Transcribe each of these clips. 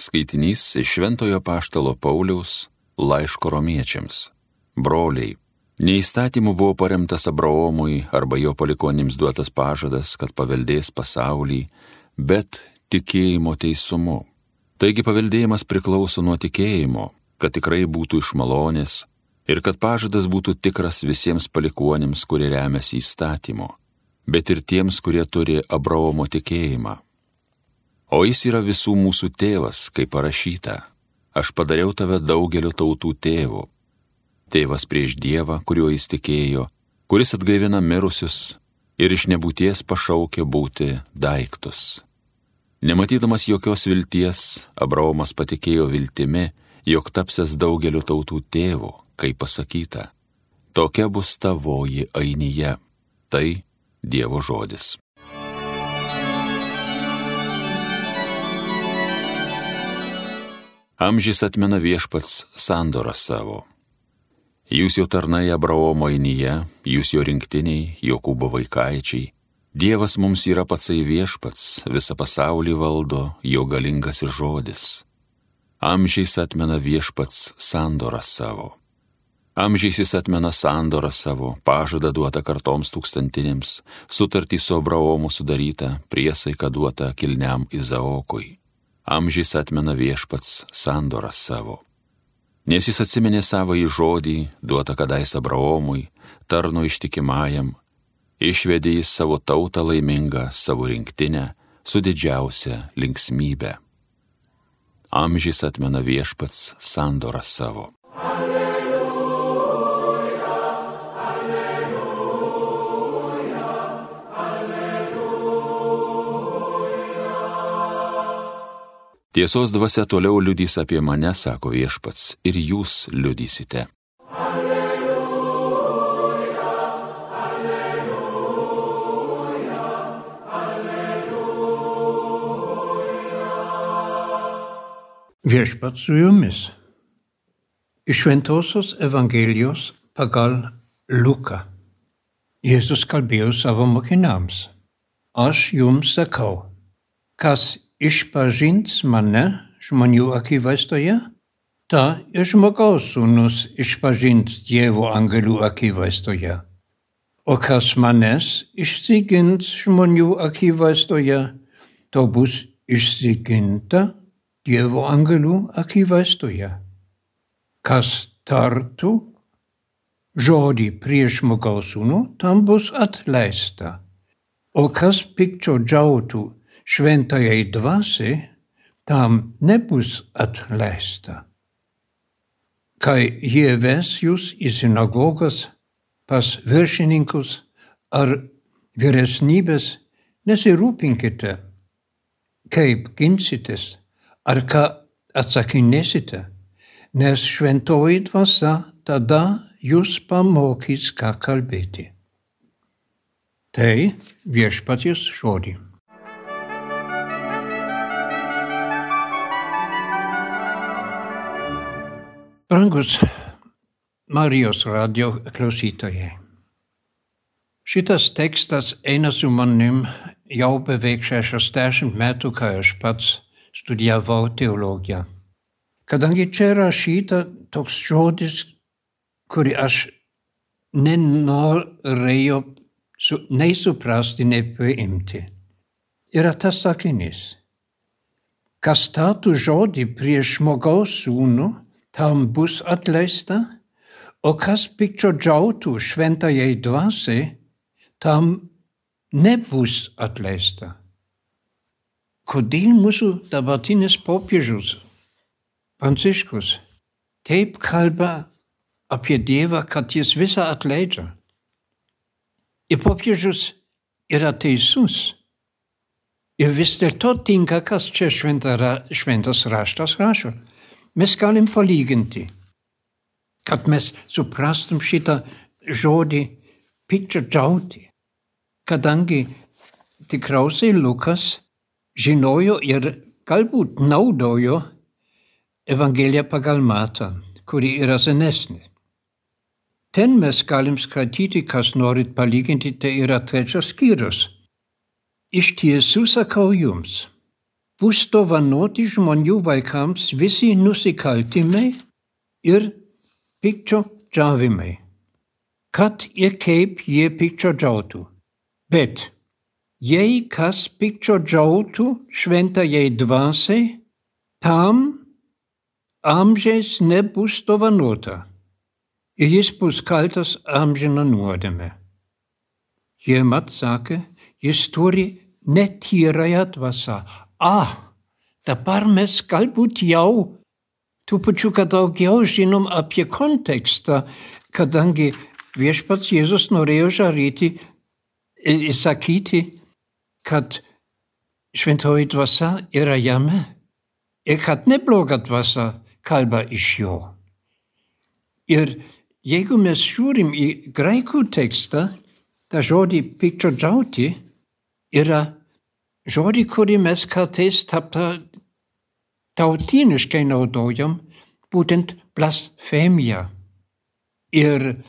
Skaitinys iš Šventojo Paštalo Pauliaus laiško romiečiams. Broliai, neįstatymu buvo paremtas Abraomui arba jo palikonims duotas pažadas, kad paveldės pasaulį, bet tikėjimo teisumu. Taigi paveldėjimas priklauso nuo tikėjimo, kad tikrai būtų iš malonės ir kad pažadas būtų tikras visiems palikuonims, kurie remiasi įstatymu, bet ir tiems, kurie turi Abraomo tikėjimą. O jis yra visų mūsų tėvas, kaip parašyta. Aš padariau tave daugeliu tautų tėvų. Tėvas prieš Dievą, kuriuo jis tikėjo, kuris atgaivina mirusius ir iš nebūties pašaukė būti daiktus. Nematydamas jokios vilties, Abraomas patikėjo viltimi, jog tapsės daugeliu tautų tėvų, kaip pasakyta. Tokia bus tavoji ainyje. Tai Dievo žodis. Amžys atmena viešpats sandorą savo. Jūs jau tarnai Abraomo ainyje, jūs jo rinktiniai, Jokūbo vaikaičiai. Dievas mums yra patsai viešpats, visą pasaulį valdo, jo galingas ir žodis. Amžiais atmena viešpats sandorą savo. Amžiais jis atmena sandorą savo, pažadą duotą kartoms tūkstantinėms, sutartį su Abraomu sudarytą, priesaiką duotą kilniam Izaokui. Amžiais atmena viešpats sandorą savo. Nes jis atsiminė savo į žodį, duotą kadais Abraomui, tarno ištikimajam, išvedė į savo tautą laimingą, savo rinktinę, su didžiausia linksmybė. Amžiais atmena viešpats sandorą savo. Tiesos dvasia toliau liudys apie mane, sako viešpats, ir jūs liudysite. Alleluja, alleluja, alleluja. Viešpats su jumis. Iš Šventosios Evangelijos pagal Luką. Jėzus kalbėjo savo mokiniams. Aš jums sakau, kas išpažins mane žmonių akivaizdoje, ta ir žmogaus sūnus išpažins Dievo angelų akivaizdoje. O kas manęs išsigins žmonių akivaizdoje, to bus išsiginta Dievo angelų akivaizdoje. Kas tartų žodį prieš žmogaus sūnų, tam bus atleista. O kas pikčiodžiautų šventajai dvasiai, tam nebus atleista. Kai jie ves jūs į sinagogas, pas viršininkus ar vyresnybės, nesirūpinkite, kaip ginsitės ar ką atsakinėsite, nes šventoji dvasia tada jūs pamokys, ką kalbėti. Tai viešpaties žodį. Brangus Marijos radio klausytojai. Šitas tekstas eina su manim jau beveik 60 metų, kai aš pats studijavau teologiją. Kadangi čia rašyta toks žodis, kurį aš nenorėjau su, nei suprasti, nei priimti, yra tas sakinys. Kas statų žodį prieš žmogaus sūnų, tam bus atleista, o kas pikčiodžiautų šventajai dvasiai, tam nebus atleista. Kodėl mūsų dabartinis popiežius Pranciškus taip kalba apie Dievą, kad jis visą atleidžia? Ir popiežius yra teisus. Ir vis dėlto tinka, kas čia šventas raštas rašo mes galim palyginti, kad mes suprastum šitą žodį piktžodžiauti, kadangi tikriausiai Lukas žinojo ir galbūt naudojo Evangeliją pagal Matą, kuri yra senesnė. Ten mes galim skaityti, kas norit palyginti, tai yra trečias skyrius. Iš tiesų sakau jums, bus dovanoti žmonių vaikams visi nusikaltimai ir pikčiodžiavimai, kad ir kaip jie pikčiodžiautų. Bet jei kas pikčiodžiautų šventajai dvasiai, tam amžiais nebus dovanota ir jis bus kaltas amžiną nuodėmę. Jie mat sakė, jis turi netyrąją dvasą. A, dabar mes galbūt jau trupučiuką daugiau žinom apie kontekstą, kadangi viešpats Jėzus norėjo žaryti, sakyti, kad šventoji dvasia yra jame ir kad nebloga dvasia kalba iš jo. Ir jeigu mes žiūrim į graikų tekstą, tą žodį piktžodžiauti yra žodį, kurį mes kartais tapta tautiniškai naudojam, būtent blasfemija. Ir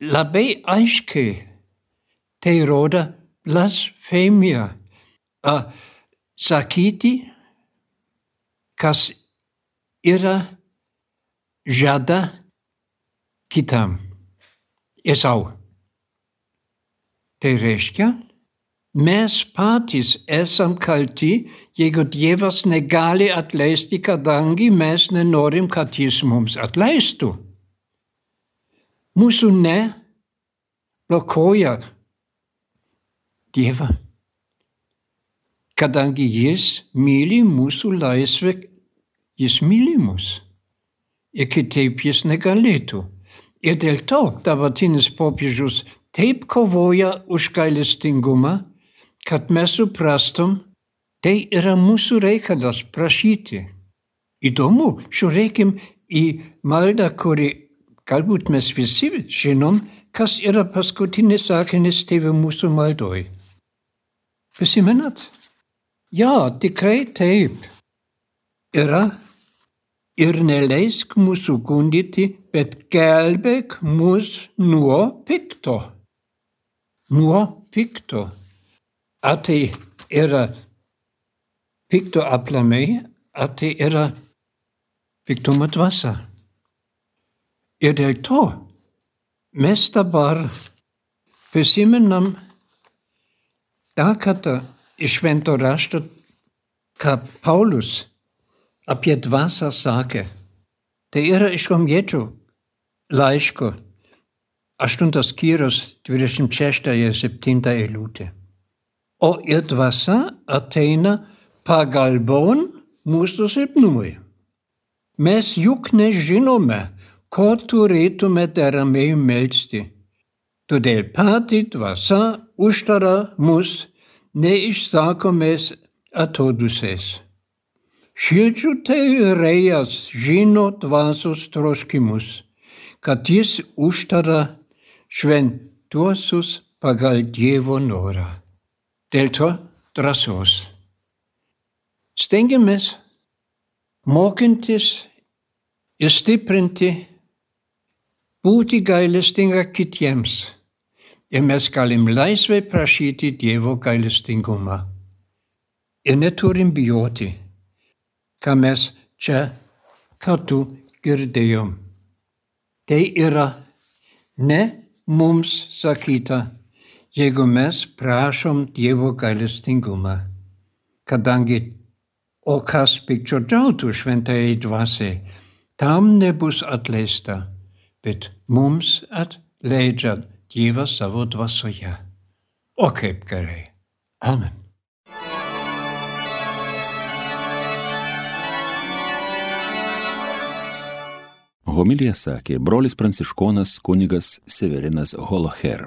labai aiškiai tai rodo blasfemija. Sakyti, kas yra žada kitam ir savo. Tai reiškia, mes patys esam kalti, jeigu Dievas negali atleisti, kadangi mes nenorim, kad Jis mums atleistų. Mūsų ne blokuoja Dievą. Kadangi Jis myli mūsų laisvę, Jis myli mus. Ir kitaip Jis negalėtų. Ir dėl to dabartinis popiežius taip kovoja už gailestingumą, kad mes suprastum, tai yra mūsų reikalas prašyti. Įdomu, žiūrėkim į maldą, kuri galbūt mes visi žinom, kas yra paskutinis sakinys tėvų mūsų maldoj. Prisimenat? Ja, tikrai taip. Yra ir neleisk mūsų gundyti, bet gelbėk mus nuo pikto. Nuo pikto. Ar tai yra pikto aplamai, ar tai yra piktumo dvasia. Ir dėl to mes dabar prisimenam dar kartą iš švento rašto, ką Paulus apie dvasą sakė. Tai yra iš romiečių laiško 8 skyrius 26-7 eilutė. O ir dvasia ateina pagalbon mūsų silpnumui. Mes juk nežinome, ko turėtume deramai melstį. Todėl pati dvasia užtara mus neišsakomės atodusės. Širdžių teirėjas žino dvasios troškimus, kad jis užtara šventuosius pagal Dievo norą. Dėl to drąsos. Stengiamės mokintis ir stiprinti, būti gailestinga kitiems. Ir mes galim laisvai prašyti Dievo gailestingumą. Ir neturim bijoti ką mes čia kartu girdėjom. Tai yra ne mums sakyta, jeigu mes prašom Dievo gailestingumą, kadangi o kas pikčiodžiautų šventai dvasiai, tam nebus atleista, bet mums atleidžia Dievas savo dvasioje. O kaip gerai. Amen. Homilija sakė brolis pranciškonas kunigas Severinas Holoher.